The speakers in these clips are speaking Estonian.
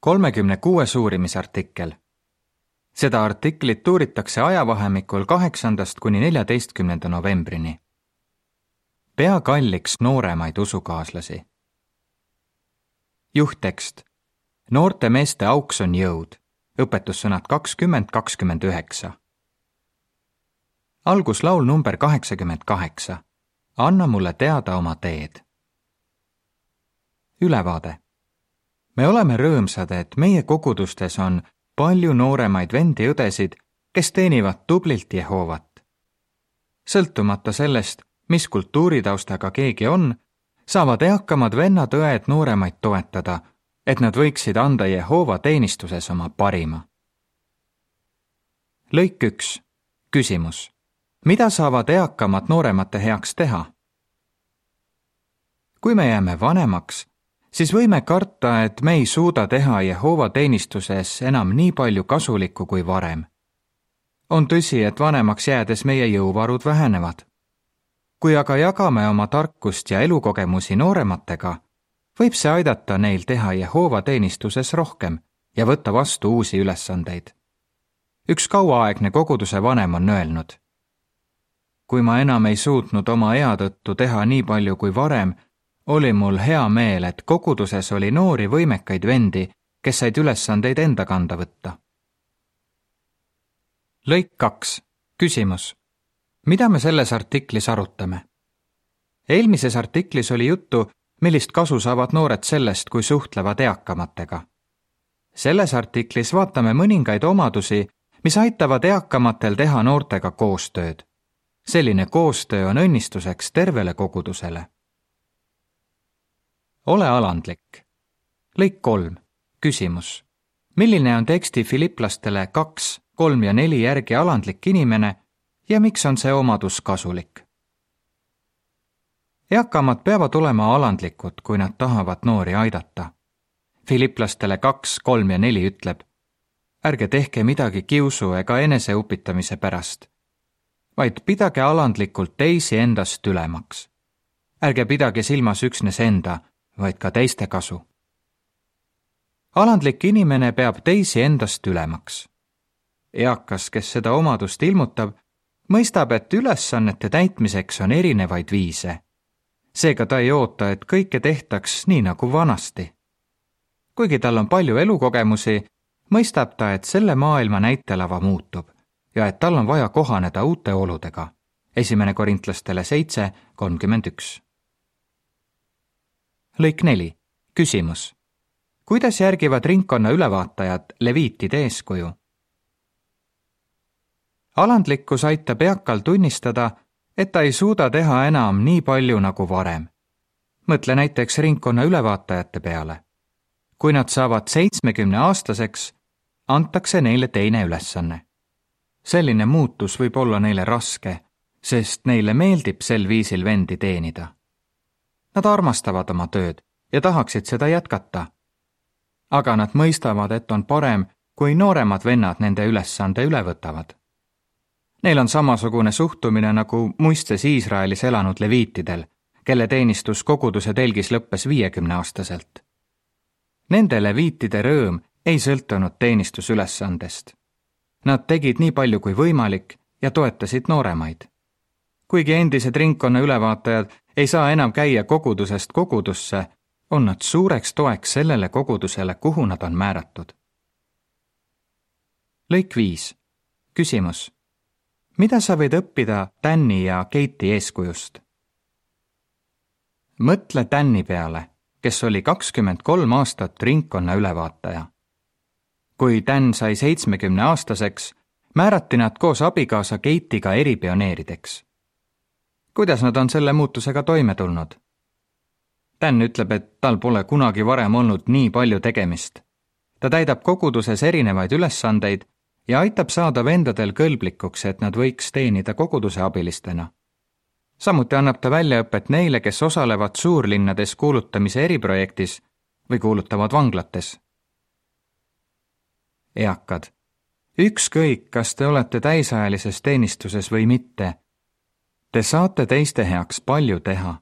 kolmekümne kuues uurimisartikkel. seda artiklit uuritakse ajavahemikul kaheksandast kuni neljateistkümnenda novembrini. pea kalliks nooremaid usukaaslasi. juhttekst. noorte meeste auks on jõud. õpetussõnad kakskümmend, kakskümmend üheksa. alguslaul number kaheksakümmend kaheksa. anna mulle teada oma teed. ülevaade me oleme rõõmsad, et meie kogudustes on palju nooremaid vendi-õdesid, kes teenivad tublilt Jehovat. sõltumata sellest, mis kultuuritaustaga keegi on, saavad eakamad vennad-õed nooremaid toetada, et nad võiksid anda Jehova teenistuses oma parima. lõik üks, küsimus. mida saavad eakamad nooremate heaks teha? kui me jääme vanemaks siis võime karta, et me ei suuda teha Jehova teenistuses enam nii palju kasulikku kui varem. on tõsi, et vanemaks jäädes meie jõuvarud vähenevad. kui aga jagame oma tarkust ja elukogemusi noorematega, võib see aidata neil teha Jehova teenistuses rohkem ja võtta vastu uusi ülesandeid. üks kauaaegne koguduse vanem on öelnud. kui ma enam ei suutnud oma ea tõttu teha nii palju kui varem, oli mul hea meel, et koguduses oli noori võimekaid vendi, kes said ülesandeid enda kanda võtta. lõik kaks, küsimus. mida me selles artiklis arutame? eelmises artiklis oli juttu, millist kasu saavad noored sellest, kui suhtlevad eakamatega. selles artiklis vaatame mõningaid omadusi, mis aitavad eakamatel teha noortega koostööd. selline koostöö on õnnistuseks tervele kogudusele ole alandlik. lõik kolm, küsimus. milline on teksti filiplastele kaks, kolm ja neli järgi alandlik inimene ja miks on see omadus kasulik? eakamad peavad olema alandlikud, kui nad tahavad noori aidata. Filiplastele kaks, kolm ja neli ütleb, ärge tehke midagi kiusu ega eneseupitamise pärast, vaid pidage alandlikult teisi endast ülemaks. ärge pidage silmas üksnes enda vaid ka teiste kasu. alandlik inimene peab teisi endast ülemaks. eakas, kes seda omadust ilmutab, mõistab, et ülesannete täitmiseks on erinevaid viise. seega ta ei oota, et kõike tehtaks nii nagu vanasti. kuigi tal on palju elukogemusi, mõistab ta, et selle maailma näitelava muutub ja et tal on vaja kohaneda uute oludega. esimene korintlastele seitse kolmkümmend üks lõik neli, küsimus. kuidas järgivad ringkonna ülevaatajad leviitide eeskuju? alandlikkus aitab eakal tunnistada, et ta ei suuda teha enam nii palju nagu varem. mõtle näiteks ringkonna ülevaatajate peale. kui nad saavad seitsmekümne aastaseks, antakse neile teine ülesanne. selline muutus võib olla neile raske, sest neile meeldib sel viisil vendi teenida Nad armastavad oma tööd ja tahaksid seda jätkata. aga nad mõistavad, et on parem, kui nooremad vennad nende ülesande üle võtavad. Neil on samasugune suhtumine nagu muistes Iisraelis elanud leviitidel, kelle teenistus koguduse telgis lõppes viiekümneaastaselt. Nende leviitide rõõm ei sõltunud teenistusülesandest. Nad tegid nii palju kui võimalik ja toetasid nooremaid. kuigi endised ringkonna ülevaatajad ei saa enam käia kogudusest kogudusse, on nad suureks toeks sellele kogudusele, kuhu nad on määratud. lõik viis. küsimus. mida sa võid õppida Danni ja Keiti eeskujust? mõtle Danni peale, kes oli kakskümmend kolm aastat ringkonna ülevaataja. kui Dan sai seitsmekümne aastaseks, määrati nad koos abikaasa Keitiga eripioneerideks kuidas nad on selle muutusega toime tulnud? Dan ütleb, et tal pole kunagi varem olnud nii palju tegemist. ta täidab koguduses erinevaid ülesandeid ja aitab saada vendadel kõlblikuks, et nad võiks teenida koguduse abilistena. samuti annab ta väljaõpet neile, kes osalevad suurlinnades kuulutamise eriprojektis või kuulutavad vanglates. eakad, ükskõik, kas te olete täisajalises teenistuses või mitte Te saate teiste heaks palju teha.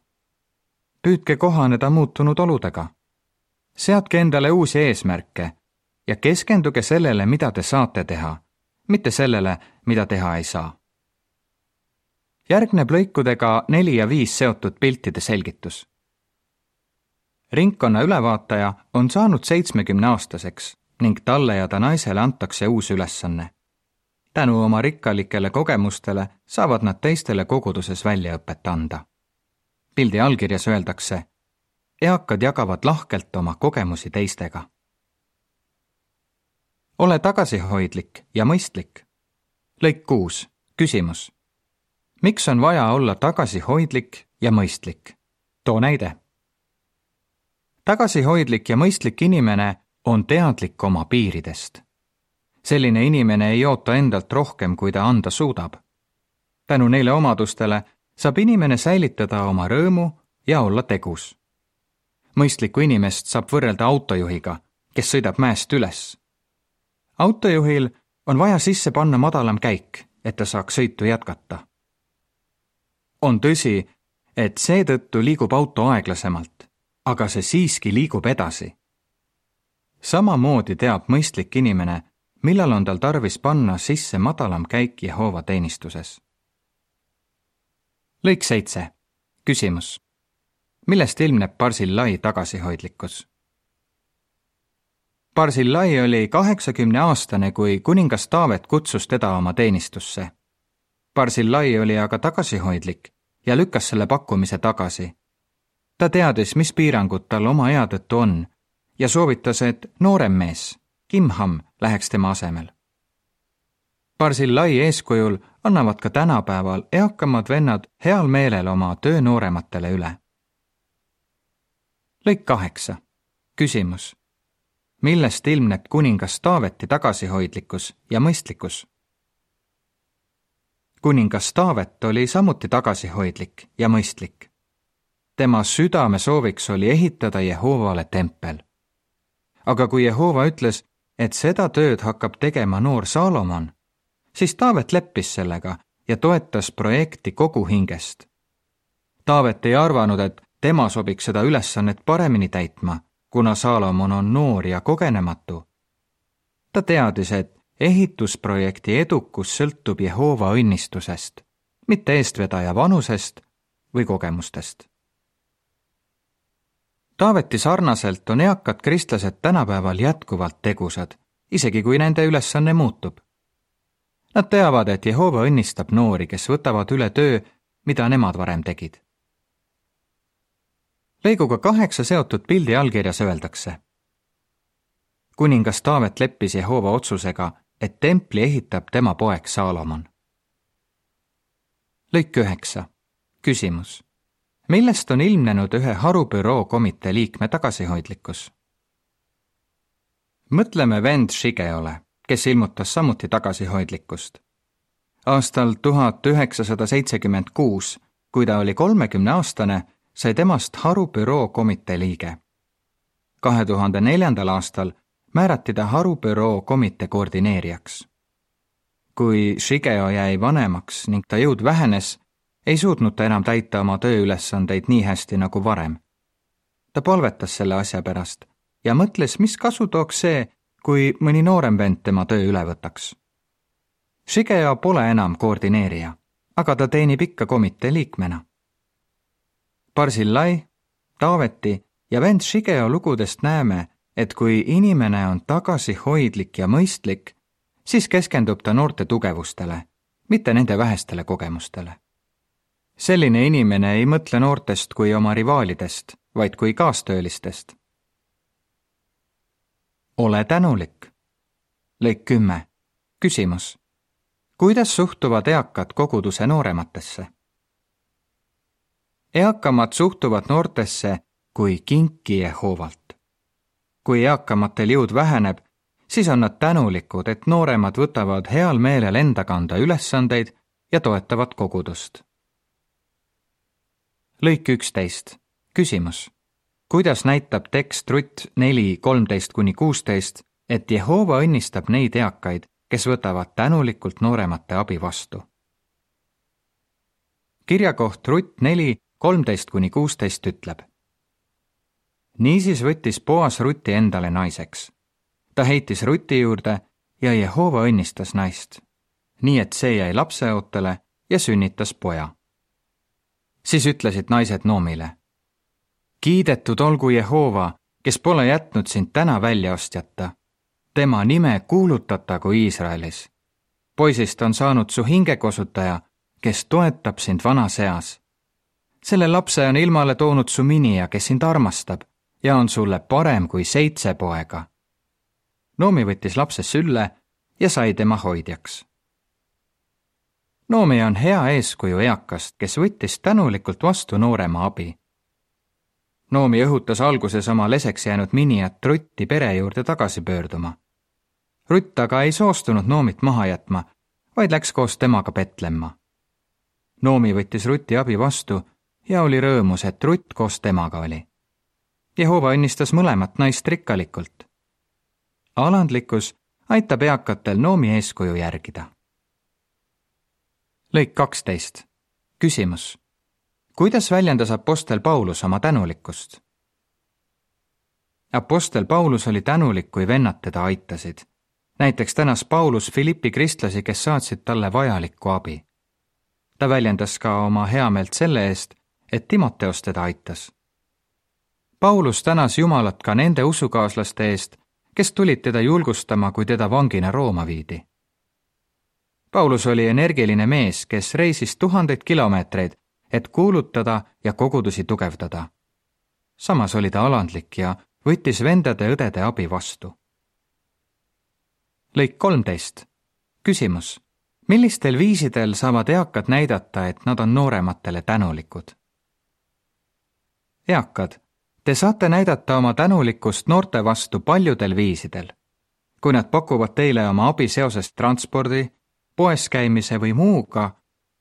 püüdke kohaneda muutunud oludega. seadke endale uusi eesmärke ja keskenduge sellele, mida te saate teha, mitte sellele, mida teha ei saa. järgneb lõikudega neli ja viis seotud piltide selgitus. ringkonna ülevaataja on saanud seitsmekümne aastaseks ning talle ja ta naisele antakse uus ülesanne. Tänu oma rikkalikele kogemustele saavad nad teistele koguduses väljaõpet anda. pildi allkirjas öeldakse, eakad jagavad lahkelt oma kogemusi teistega. ole tagasihoidlik ja mõistlik. lõik kuus, küsimus. miks on vaja olla tagasihoidlik ja mõistlik? too näide. tagasihoidlik ja mõistlik inimene on teadlik oma piiridest. Selline inimene ei oota endalt rohkem, kui ta anda suudab. tänu neile omadustele saab inimene säilitada oma rõõmu ja olla tegus. mõistlikku inimest saab võrrelda autojuhiga, kes sõidab mäest üles. autojuhil on vaja sisse panna madalam käik, et ta saaks sõitu jätkata. on tõsi, et seetõttu liigub auto aeglasemalt, aga see siiski liigub edasi samamoodi teab mõistlik inimene, millal on tal tarvis panna sisse madalam käik Jehova teenistuses. lõik seitse, küsimus. millest ilmneb Barzillai tagasihoidlikkus? Barzillai oli kaheksakümne aastane, kui kuningas Taavet kutsus teda oma teenistusse. Barzillai oli aga tagasihoidlik ja lükkas selle pakkumise tagasi. ta teadis, mis piirangud tal oma ea tõttu on ja soovitas, et noorem mees, Kimham, läheks tema asemel. Barzillai eeskujul annavad ka tänapäeval eakamad vennad heal meelel oma töö noorematele üle. lõik kaheksa. küsimus. millest ilmneb kuningas Taaveti tagasihoidlikkus ja mõistlikkus? kuningas Taavet oli samuti tagasihoidlik ja mõistlik. tema südamesooviks oli ehitada Jehovale tempel aga kui Jehova ütles, et seda tööd hakkab tegema noor Saalomon, siis Taavet leppis sellega ja toetas projekti kogu hingest. Taavet ei arvanud, et tema sobiks seda ülesannet paremini täitma, kuna Saalomon on noor ja kogenematu. ta teadis, et ehitusprojekti edukus sõltub Jehova õnnistusest, mitte eestvedaja vanusest või kogemustest Taaveti sarnaselt on eakad kristlased tänapäeval jätkuvalt tegusad, isegi kui nende ülesanne muutub. Nad teavad, et Jehova õnnistab noori, kes võtavad üle töö, mida nemad varem tegid. lõiguga kaheksa seotud pildi allkirjas öeldakse. kuningas Taavet leppis Jehova otsusega, et templi ehitab tema poeg Saalomon. lõik üheksa, küsimus millest on ilmnenud ühe harubüroo komitee liikme tagasihoidlikkus. mõtleme vend Shigeole, kes ilmutas samuti tagasihoidlikkust. aastal tuhat üheksasada seitsekümmend kuus, kui ta oli kolmekümneaastane, sai temast harubüroo komitee liige. kahe tuhande neljandal aastal määrati ta harubüroo komitee koordineerijaks. kui Shigeo jäi vanemaks ning ta jõud vähenes, ei suutnud ta enam täita oma tööülesandeid nii hästi nagu varem. ta palvetas selle asja pärast ja mõtles, mis kasu tooks see, kui mõni noorem vend tema töö üle võtaks. Shigeo pole enam koordineerija, aga ta teenib ikka komitee liikmena. Barzillai, Taaveti ja vend Shigeo lugudest näeme, et kui inimene on tagasihoidlik ja mõistlik, siis keskendub ta noorte tugevustele, mitte nende vähestele kogemustele selline inimene ei mõtle noortest kui oma rivaalidest, vaid kui kaastöölistest. ole tänulik. lõik kümme. küsimus. kuidas suhtuvad eakad koguduse noorematesse? eakamad suhtuvad noortesse kui kinki Jehovalt. kui eakamatel jõud väheneb, siis on nad tänulikud, et nooremad võtavad heal meelel enda kanda ülesandeid ja toetavad kogudust lõik üksteist, küsimus. kuidas näitab tekst Rutt neli, kolmteist kuni kuusteist, et Jehova õnnistab neid eakaid, kes võtavad tänulikult nooremate abi vastu? kirjakoht Rutt neli, kolmteist kuni kuusteist ütleb. niisiis võttis Boas Ruti endale naiseks. ta heitis Ruti juurde ja Jehova õnnistas naist, nii et see jäi lapseootele ja sünnitas poja. Siis ütlesid naised Noomile. kiidetud olgu Jehova, kes pole jätnud sind täna väljaostjata. tema nime kuulutatagu Iisraelis. poisist on saanud su hingekosutaja, kes toetab sind vanas eas. selle lapse on ilmale toonud su minija, kes sind armastab ja on sulle parem kui seitse poega. Noomi võttis lapse sülle ja sai tema hoidjaks. Noomi on hea eeskuju eakast, kes võttis tänulikult vastu noorema abi. Noomi õhutas alguses oma leseks jäänud minijat Rutti pere juurde tagasi pöörduma. Rutt aga ei soostunud Noomit maha jätma, vaid läks koos temaga Petlemma. Noomi võttis Ruti abi vastu ja oli rõõmus, et Rutt koos temaga oli. Jehova õnnistas mõlemat naist rikkalikult. alandlikkus aitab eakatel Noomi eeskuju järgida. Lõik kaksteist. küsimus. kuidas väljendas Apostel Paulus oma tänulikkust? Apostel Paulus oli tänulik, kui vennad teda aitasid. näiteks tänas Paulus Philippi kristlasi, kes saatsid talle vajalikku abi. ta väljendas ka oma heameelt selle eest, et Timoteos teda aitas. Paulus tänas Jumalat ka nende usukaaslaste eest, kes tulid teda julgustama, kui teda vangina Rooma viidi. Paulus oli energiline mees, kes reisis tuhandeid kilomeetreid, et kuulutada ja kogudusi tugevdada. samas oli ta alandlik ja võttis vendade-õdede abi vastu. lõik kolmteist. küsimus. millistel viisidel saavad eakad näidata, et nad on noorematele tänulikud? eakad Te saate näidata oma tänulikkust noorte vastu paljudel viisidel. kui nad pakuvad teile oma abi seoses transpordi, poes käimise või muuga,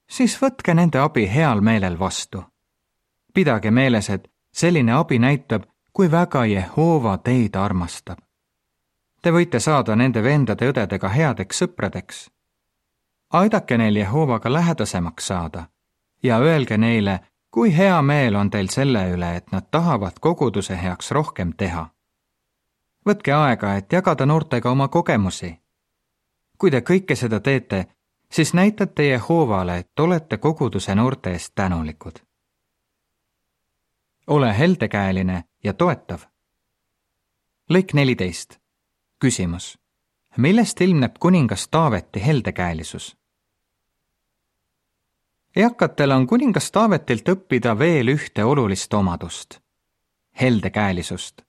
siis võtke nende abi heal meelel vastu. pidage meeles, et selline abi näitab, kui väga Jehova teid armastab. Te võite saada nende vendade-õdedega headeks sõpradeks. aidake neil Jehovaga lähedasemaks saada ja öelge neile, kui hea meel on teil selle üle, et nad tahavad koguduse heaks rohkem teha. võtke aega, et jagada noortega oma kogemusi. Kui te kõike seda teete, siis näitate Jehovale, et olete koguduse noorte eest tänulikud. ole heldekäeline ja toetav. lõik neliteist. küsimus. millest ilmneb kuningas Taaveti heldekäelisus? eakatel on kuningas Taavetilt õppida veel ühte olulist omadust, heldekäelisust.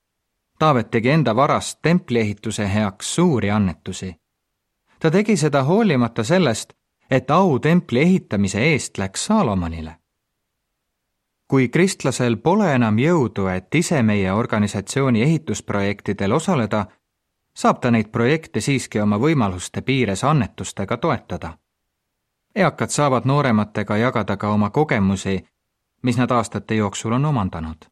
Taavet tegi enda varast templiehituse heaks suuri annetusi. Ta tegi seda hoolimata sellest, et au templi ehitamise eest läks Saalomonile. kui kristlasel pole enam jõudu, et ise meie organisatsiooni ehitusprojektidel osaleda, saab ta neid projekte siiski oma võimaluste piires annetustega toetada eakad saavad noorematega jagada ka oma kogemusi, mis nad aastate jooksul on omandanud.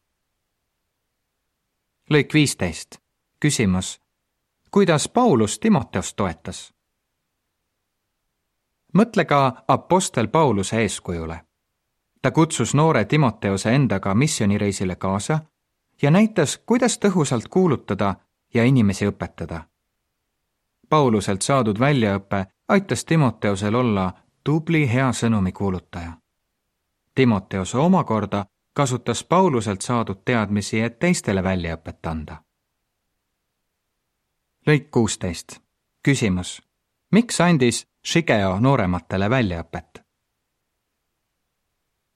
lõik viisteist. küsimus. kuidas Paulus Timoteost toetas? Mõtle ka Apostel Pauluse eeskujule. ta kutsus noore Timoteose endaga missioonireisile kaasa ja näitas, kuidas tõhusalt kuulutada ja inimesi õpetada. Pauluselt saadud väljaõpe aitas Timoteusel olla tubli hea sõnumi kuulutaja. Timoteos omakorda kasutas Pauluselt saadud teadmisi, et teistele väljaõpet anda. lõik kuusteist. küsimus. miks andis Shigeo noorematele väljaõpet?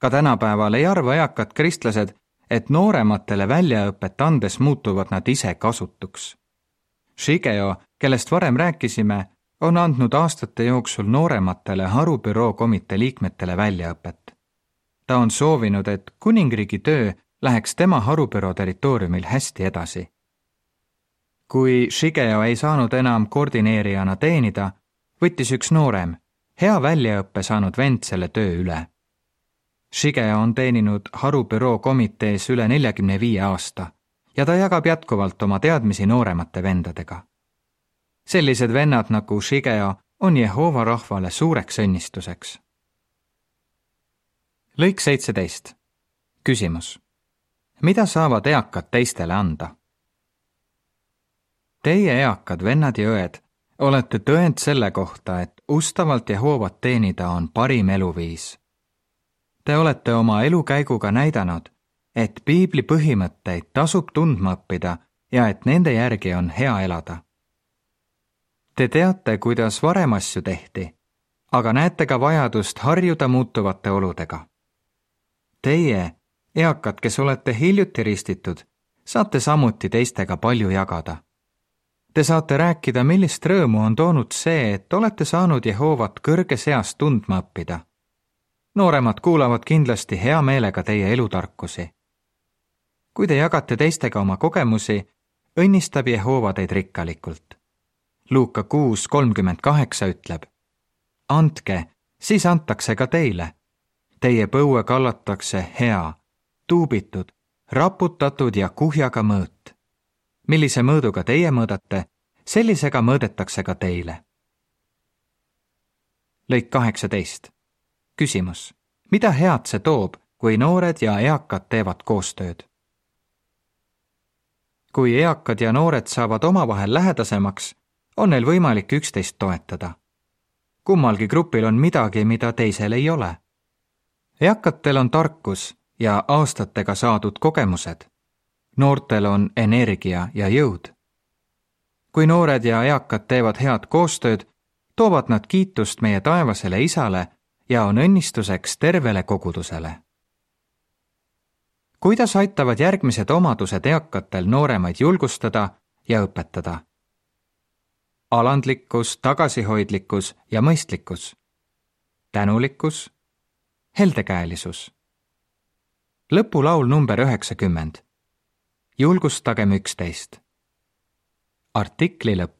ka tänapäeval ei arva eakad kristlased, et noorematele väljaõpet andes muutuvad nad ise kasutuks. Shigeo, kellest varem rääkisime, on andnud aastate jooksul noorematele harubüroo komitee liikmetele väljaõpet. ta on soovinud, et kuningriigi töö läheks tema harubüroo territooriumil hästi edasi. kui Shigeo ei saanud enam koordineerijana teenida, võttis üks noorem, hea väljaõppe saanud vend selle töö üle. Shigeo on teeninud harubüroo komitees üle neljakümne viie aasta ja ta jagab jätkuvalt oma teadmisi nooremate vendadega sellised vennad nagu Shigeo on Jehova rahvale suureks õnnistuseks. lõik seitseteist. küsimus. mida saavad eakad teistele anda? Teie eakad vennad ja õed olete tõend selle kohta, et ustavalt Jehoovat teenida on parim eluviis. Te olete oma elukäiguga näidanud, et piibli põhimõtteid tasub tundma õppida ja et nende järgi on hea elada. Te teate, kuidas varem asju tehti, aga näete ka vajadust harjuda muutuvate oludega. Teie, eakad, kes olete hiljuti ristitud, saate samuti teistega palju jagada. Te saate rääkida, millist rõõmu on toonud see, et olete saanud Jehovat kõrges eas tundma õppida. nooremad kuulavad kindlasti hea meelega teie elutarkusi. kui te jagate teistega oma kogemusi, õnnistab Jehova teid rikkalikult. Luuka kuus kolmkümmend kaheksa ütleb. andke, siis antakse ka teile. Teie põue kallatakse hea, tuubitud, raputatud ja kuhjaga mõõt. Millise mõõduga teie mõõdate, sellisega mõõdetakse ka teile. lõik kaheksateist. küsimus. mida head see toob, kui noored ja eakad teevad koostööd? kui eakad ja noored saavad omavahel lähedasemaks, on neil võimalik üksteist toetada. kummalgi grupil on midagi, mida teisel ei ole. eakatel on tarkus ja aastatega saadud kogemused. Noortel on energia ja jõud. kui noored ja eakad teevad head koostööd, toovad nad kiitust meie taevasele Isale ja on õnnistuseks tervele kogudusele kuidas aitavad järgmised omadused eakatel nooremaid julgustada ja õpetada? alandlikkus, tagasihoidlikkus ja mõistlikkus, tänulikkus, heldekäelisus. lõpulaul number üheksakümmend. Julgustagem üksteist. artikli lõpp.